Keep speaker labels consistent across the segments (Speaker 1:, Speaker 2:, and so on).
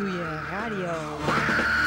Speaker 1: doe je radio.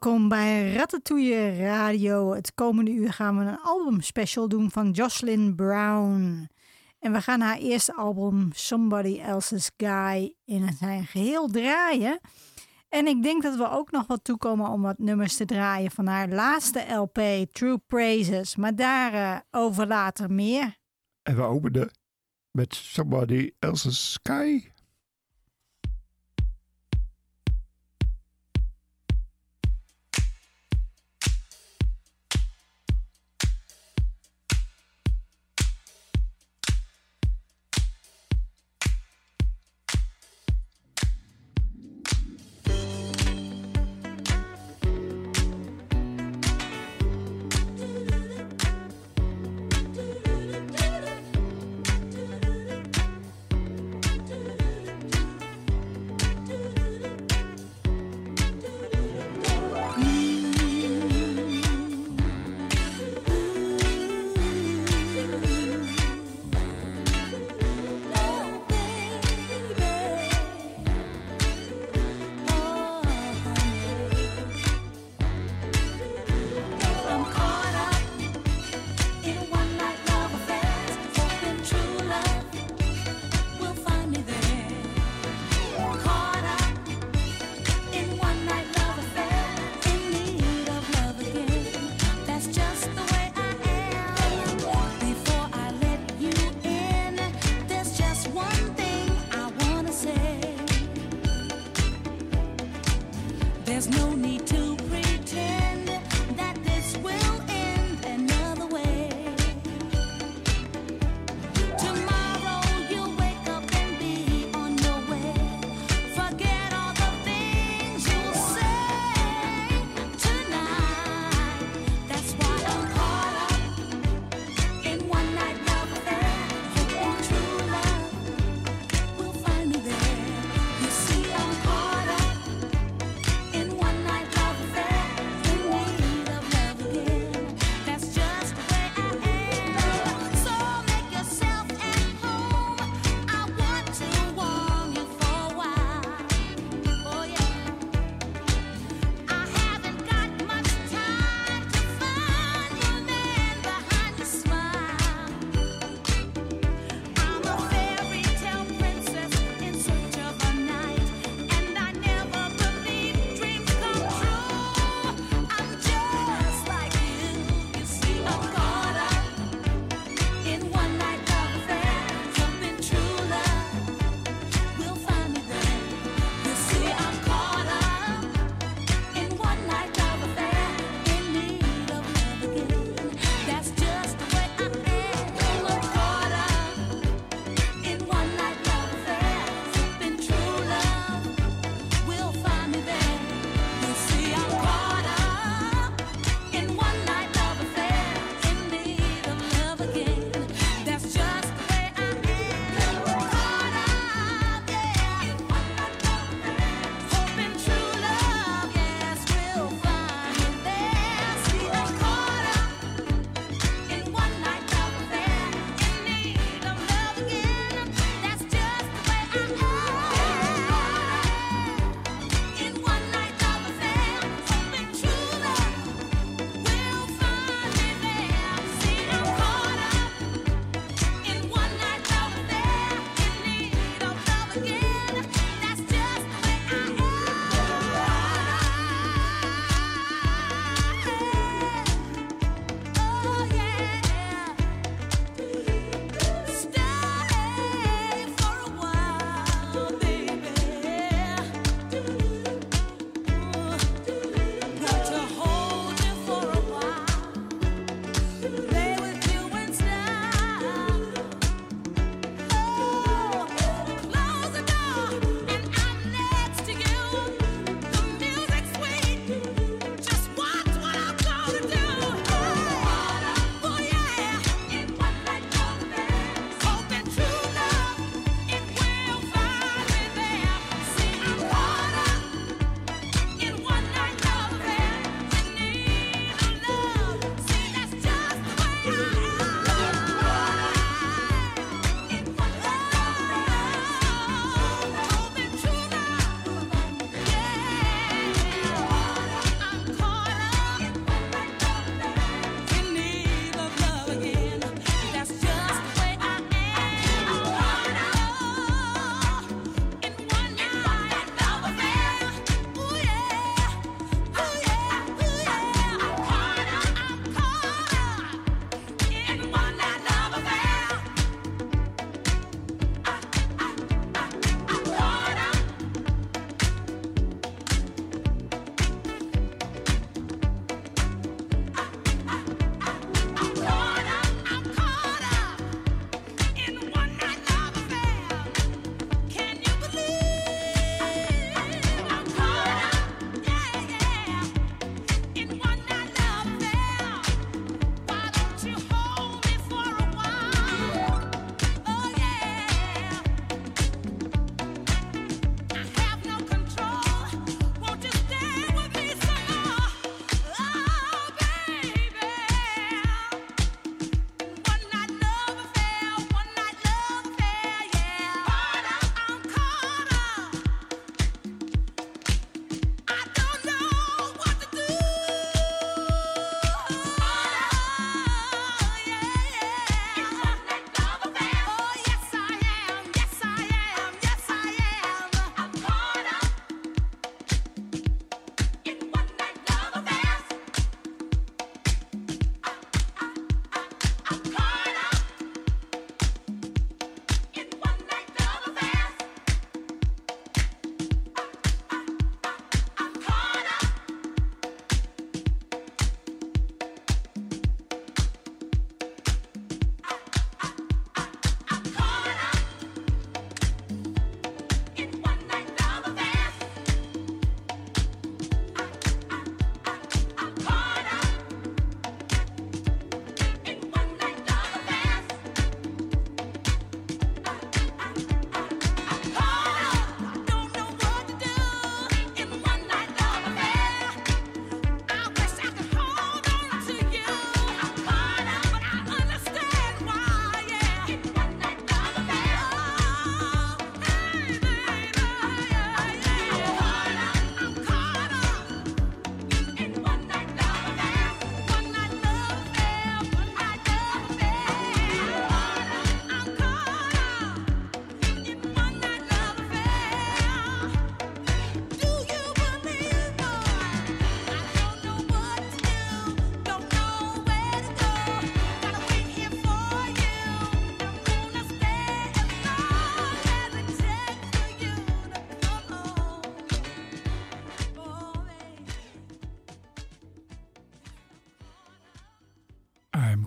Speaker 2: Welkom bij Ratatouille Radio. Het komende uur gaan we een albumspecial doen van Jocelyn Brown. En we gaan haar eerste album Somebody Else's Guy in zijn geheel draaien. En ik denk dat we ook nog wat toekomen om wat nummers te draaien van haar laatste LP, True Praises. Maar daarover uh, later meer.
Speaker 1: En we openen met Somebody Else's Sky.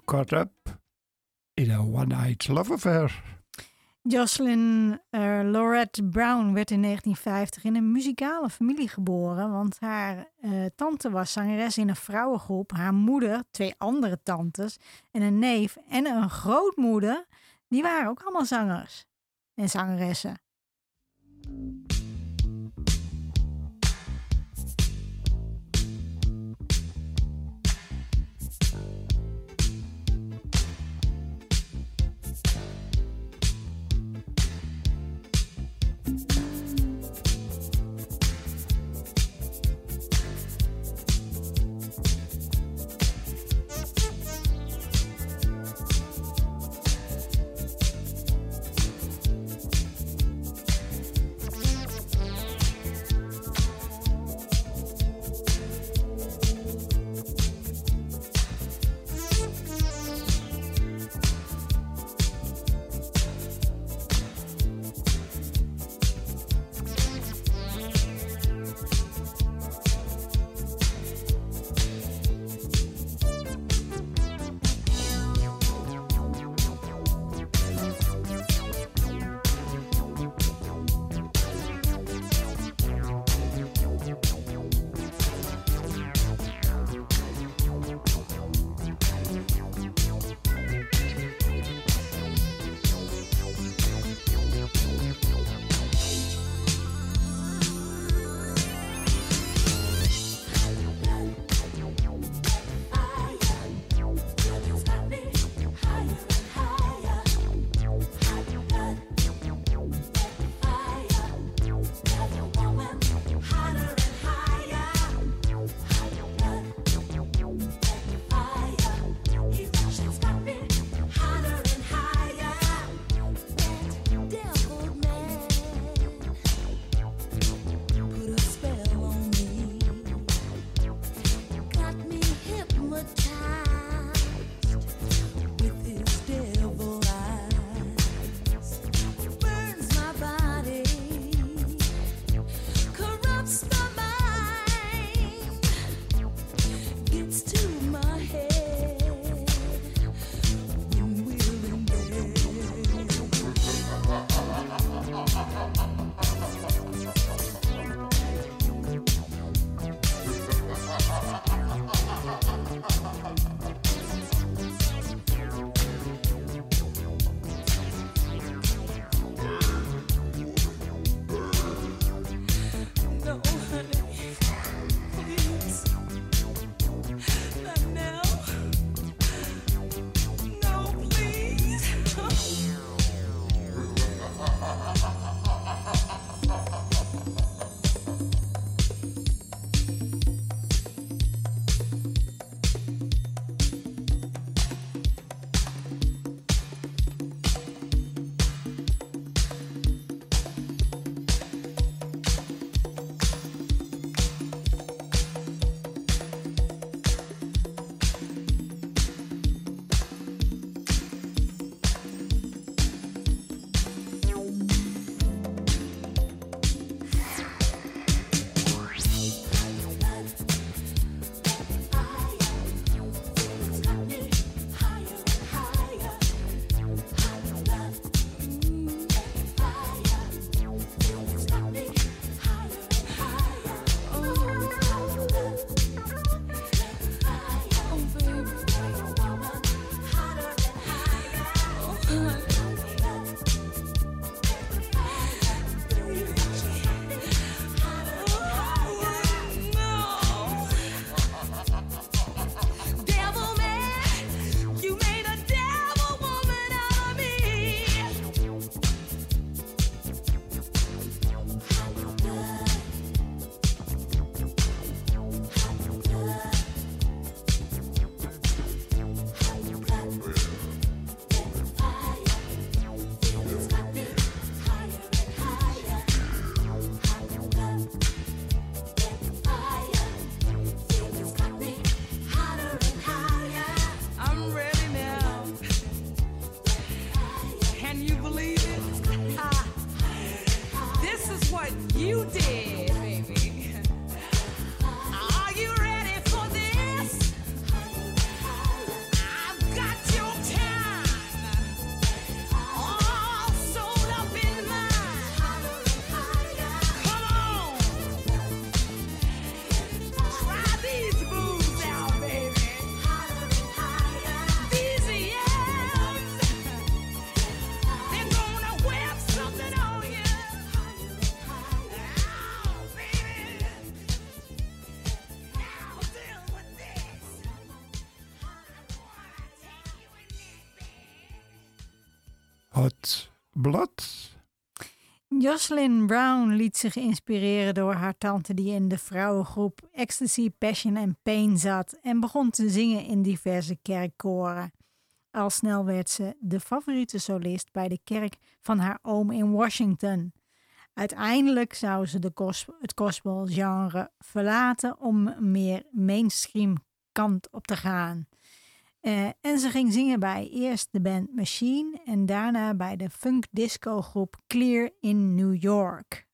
Speaker 3: Caught up in a one-eyed love affair.
Speaker 1: Jocelyn eh, Laurette Brown werd in 1950 in een muzikale familie geboren, want haar eh, tante was zangeres in een vrouwengroep. Haar moeder, twee andere tantes en een neef en een grootmoeder, die waren ook allemaal zangers en zangeressen.
Speaker 2: Jocelyn Brown liet zich inspireren door haar tante die in de vrouwengroep Ecstasy, Passion en Pain zat en begon te zingen in diverse kerkkoren. Al snel werd ze de favoriete solist bij de kerk van haar oom in Washington. Uiteindelijk zou ze de gos- het verlaten om meer mainstream kant op te gaan. Eh, en ze ging zingen bij eerst de band Machine en daarna bij de funk disco groep Clear in New York.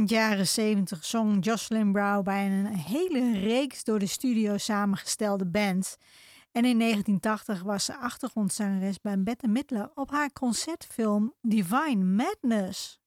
Speaker 1: Eind jaren 70 zong Jocelyn Brown bij een hele reeks door de studio samengestelde bands. En in 1980 was ze achtergrondzangeres bij Bette Midler op haar concertfilm Divine Madness.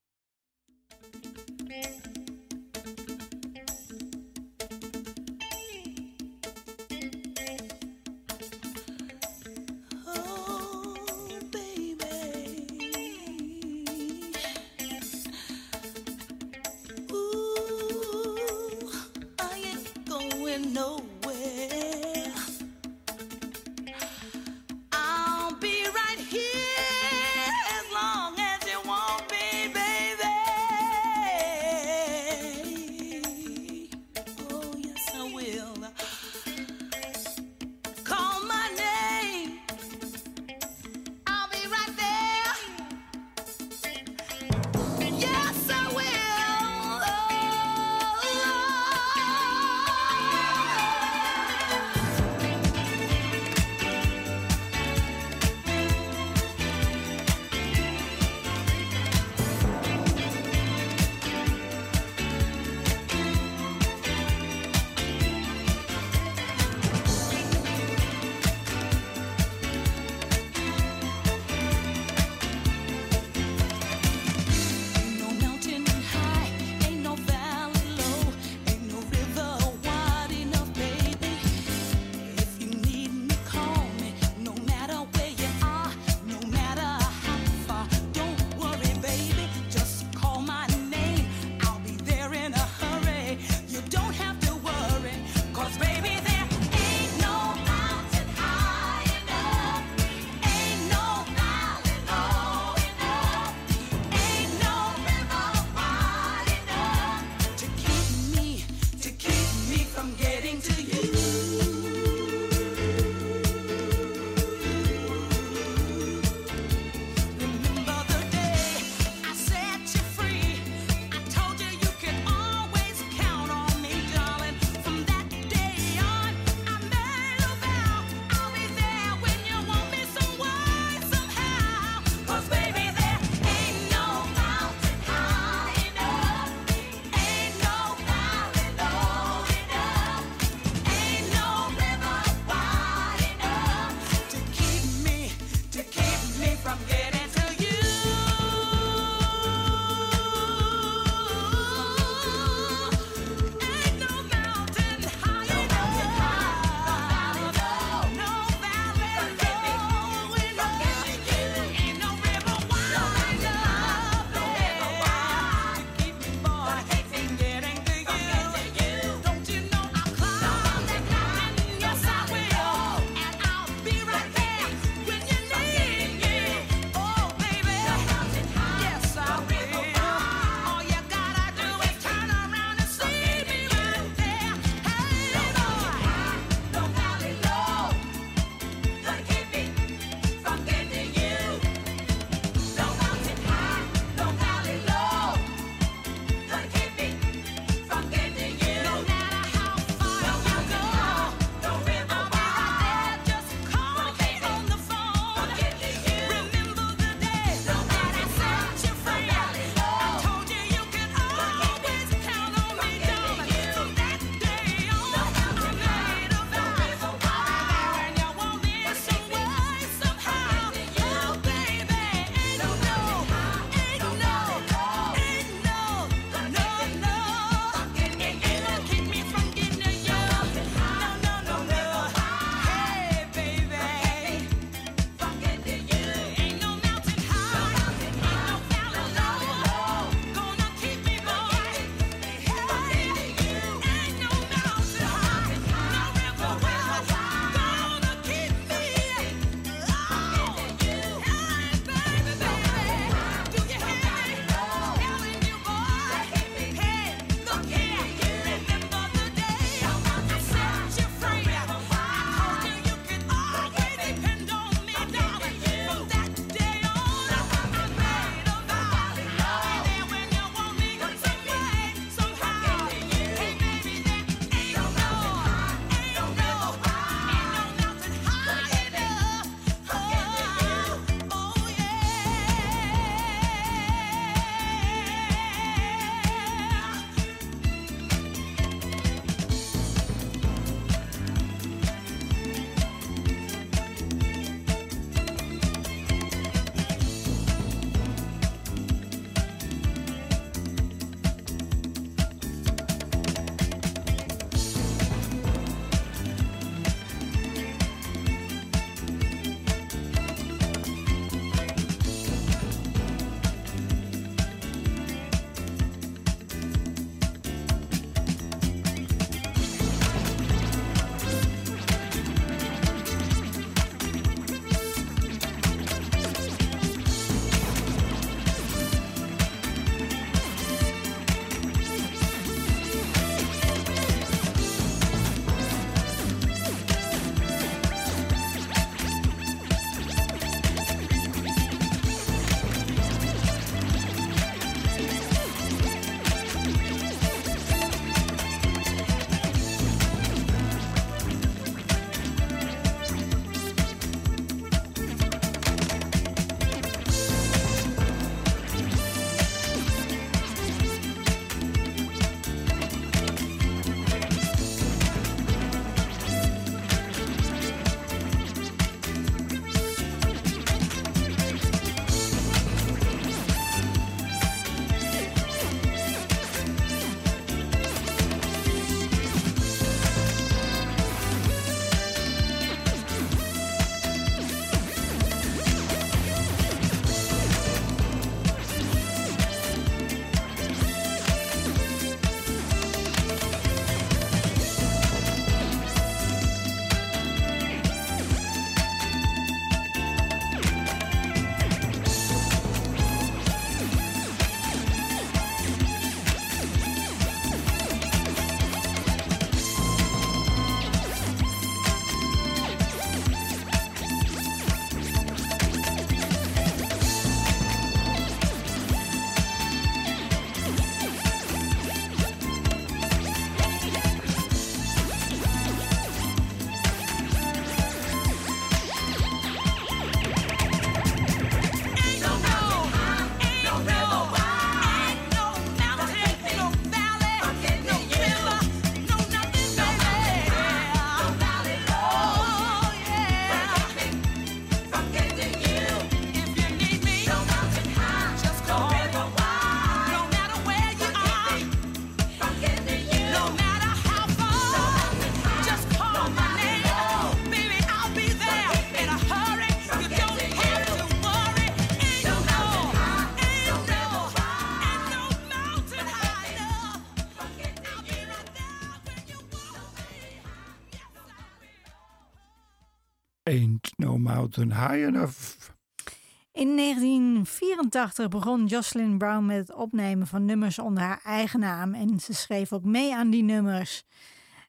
Speaker 1: In 1984 begon Jocelyn Brown met het opnemen van nummers onder haar eigen naam en ze schreef ook mee aan die nummers.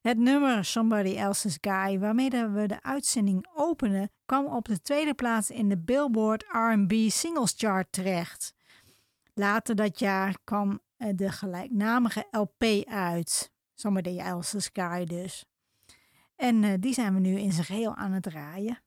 Speaker 1: Het nummer Somebody Else's Guy, waarmee we de uitzending openen, kwam op de tweede plaats in de Billboard RB Singles Chart terecht. Later dat jaar kwam eh, de gelijknamige LP uit. Somebody Else's Guy dus. En eh, die zijn we nu in zijn geheel aan het draaien.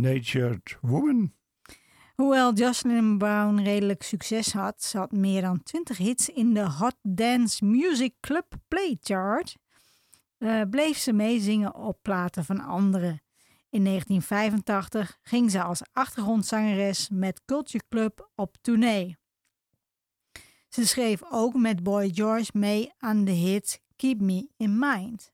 Speaker 4: Natured Woman.
Speaker 1: Hoewel Jocelyn Brown redelijk succes had, ze had meer dan 20 hits in de Hot Dance Music Club Play Chart, eh, bleef ze meezingen op platen van anderen. In 1985 ging ze als achtergrondzangeres met Culture Club op tournee. Ze schreef ook met Boy George mee aan de hit Keep Me in Mind.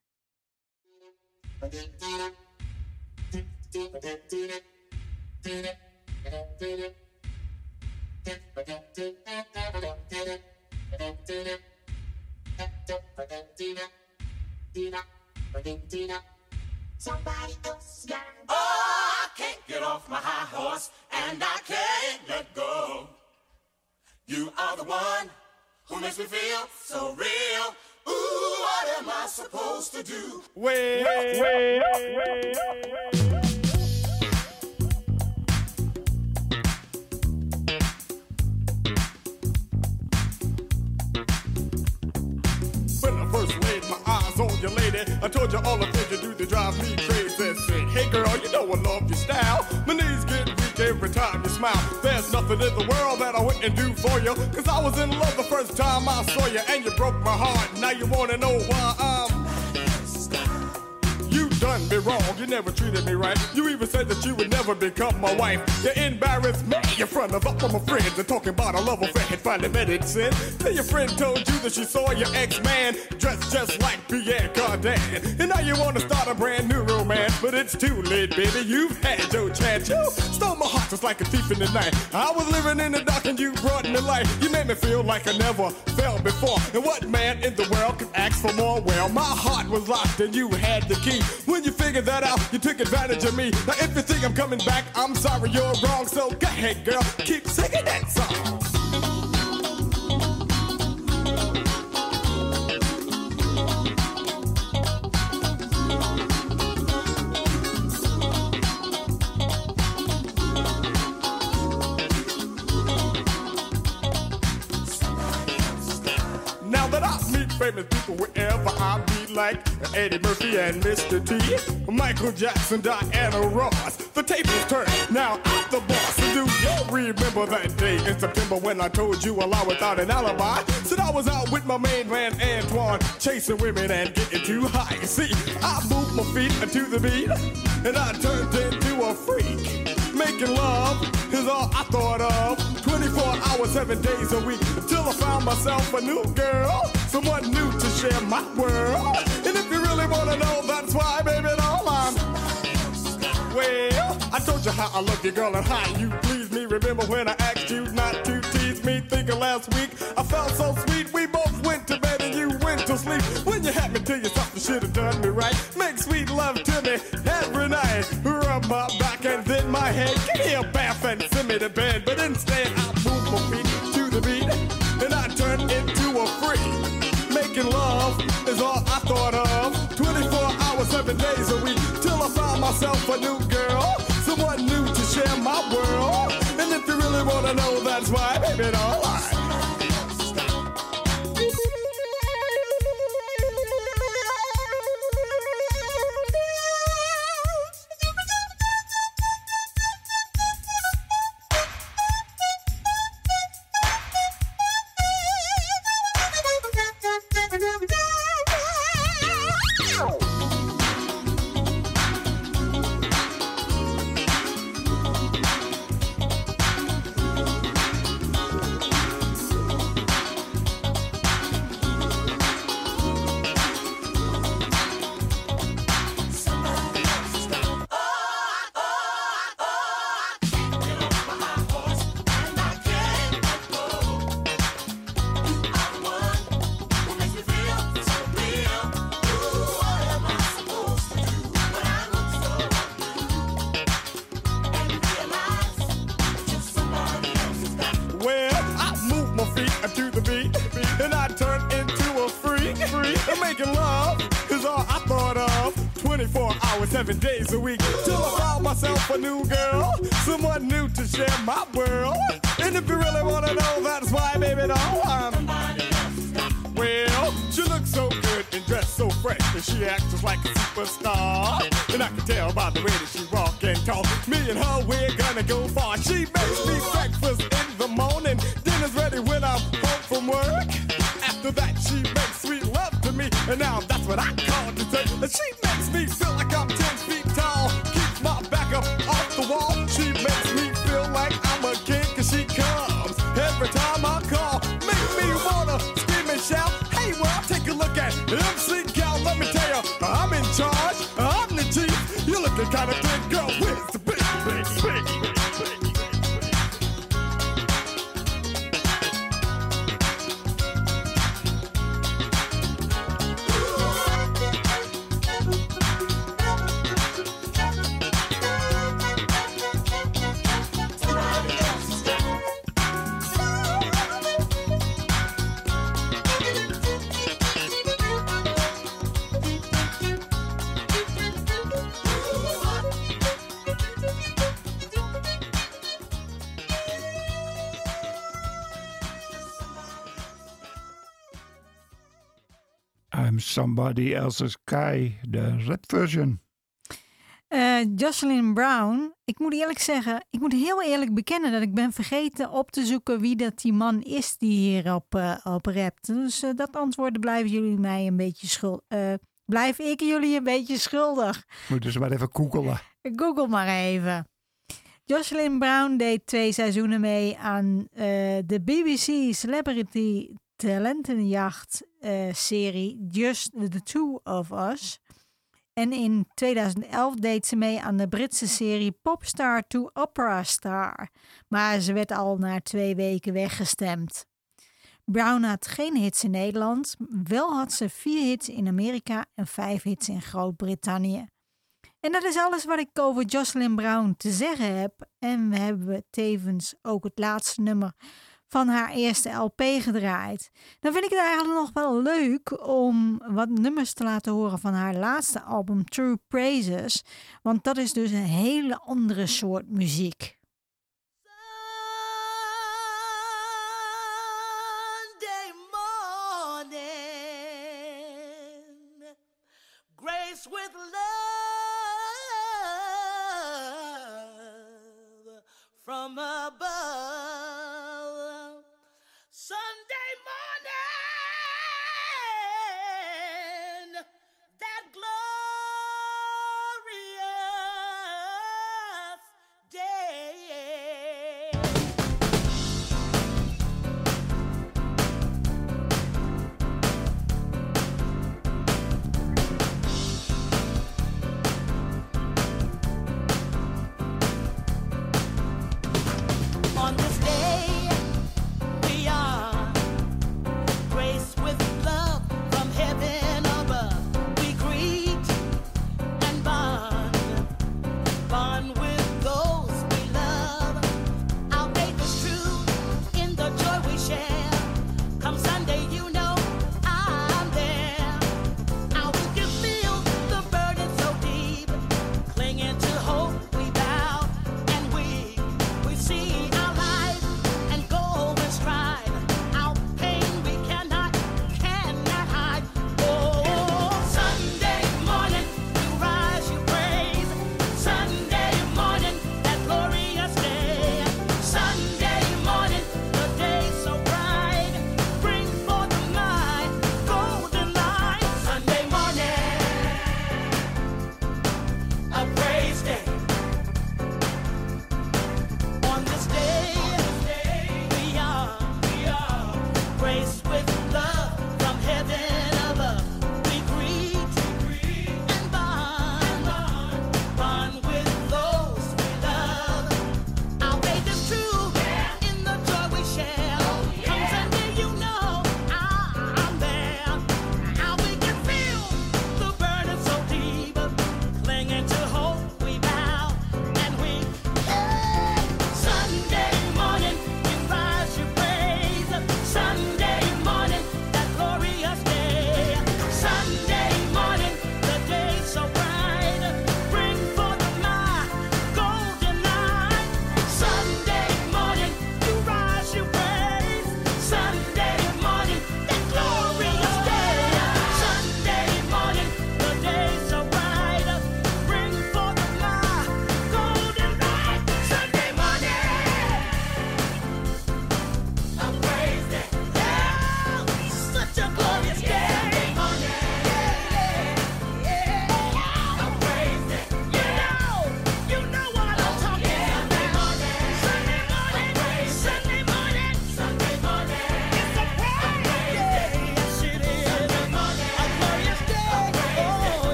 Speaker 5: Oh, I can't get off my high horse, and I can't let go. You are the one who makes me feel so real. Ooh, what am I supposed to do? Wait, wait, wait, When I told you all the things you do to drive me crazy. Said, hey girl, you know I love your style. My knees get weak every time you smile. There's nothing in the world that I wouldn't do for you. Cause I was in love the first time I saw you, and you broke my heart. Now you wanna know why I'm. You done me wrong, you never treated me right. You even said that you would never become my wife. You embarrassed me in front of all my friends and talking about a love affair had finally met. Then your friend told you that she saw your ex-man dressed just like Pierre Cardin. And now you wanna start a brand new romance, but it's too late, baby. You've had your chance. You stole my heart just like a thief in the night. I was living in the dark and you brought me light. You made me feel like I never felt before. And what man in the world could ask for more? Well, my heart was locked and you had the key. When you figured that out, you took advantage of me. Now, if you think I'm coming back, I'm sorry you're wrong. So go ahead, girl, keep singing that song. Famous people wherever I be, like Eddie Murphy and Mr. T, Michael Jackson, Diana Ross, the tables turn. Now I'm the boss. Do you remember that day in September when I told you a lie without an alibi? Said I was out with my main man Antoine, chasing women and getting too high. See, I moved my feet to the beat, and I turned into a freak. Making love is all I thought of. 24 hours, seven days a week. till I found myself a new girl. Someone new to share my world. And if you really wanna know, that's why, baby, all I'm. Well, I told you how I love you, girl, and how you please me. Remember when I asked you not to tease me? Thinking last week I felt so sweet. We both went to bed and you went to sleep. When you had me to yourself, you should have done me right. Make sweet love to me every myself a new girl. Someone new to share my world. And if you really wanna know, that's why, baby, all myself a new girl, someone new to share my world. And if you really wanna know, that's why, baby, doll, I'm. Well, she looks so good and dressed so fresh, and she acts just like a superstar. And I can tell by the way that she walk and talk. Me and her, we're gonna go far. She makes me breakfast in the morning, dinner's ready when I'm home from work. After that, she makes sweet love to me, and now that's what I call dessert. And she makes me
Speaker 3: Somebody else's guy, de red version.
Speaker 2: Eh, Jocelyn Brown. Ik moet eerlijk zeggen, ik moet heel eerlijk bekennen dat ik ben vergeten op te zoeken wie dat die man is die hierop eh op rapt. Dus eh, dat antwoord blijven jullie mij een beetje schuldig. blijf ik jullie een beetje schuldig.
Speaker 3: Moeten ze maar even googelen.
Speaker 2: Google maar even. Jocelyn Brown deed twee seizoenen mee aan de BBC Celebrity Talentenjacht eh, serie Just the Two of Us. En in 2011 deed ze mee aan de Britse serie Popstar to Opera Star. Maar ze werd al na twee weken weggestemd. Brown had geen hits in Nederland. Wel had ze vier hits in Amerika en vijf hits in Groot-Brittannië. En dat is alles wat ik over Jocelyn Brown te zeggen heb. En we hebben tevens ook het laatste nummer van haar eerste LP gedraaid. Dan vind ik het eigenlijk nog wel leuk om wat nummers te laten horen van haar laatste album True Praises. Want dat is dus een hele andere soort muziek.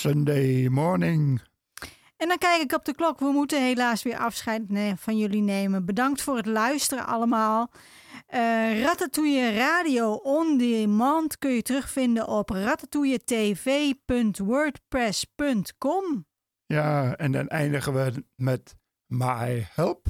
Speaker 6: Sunday morning.
Speaker 2: En dan kijk ik op de klok. We moeten helaas weer afscheid van jullie nemen. Bedankt voor het luisteren allemaal. Ratatouille Radio On Demand kun je terugvinden op ratatouilletv.wordpress.com.
Speaker 1: Ja, en dan eindigen we met My Help.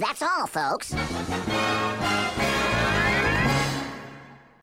Speaker 7: That's all, folks.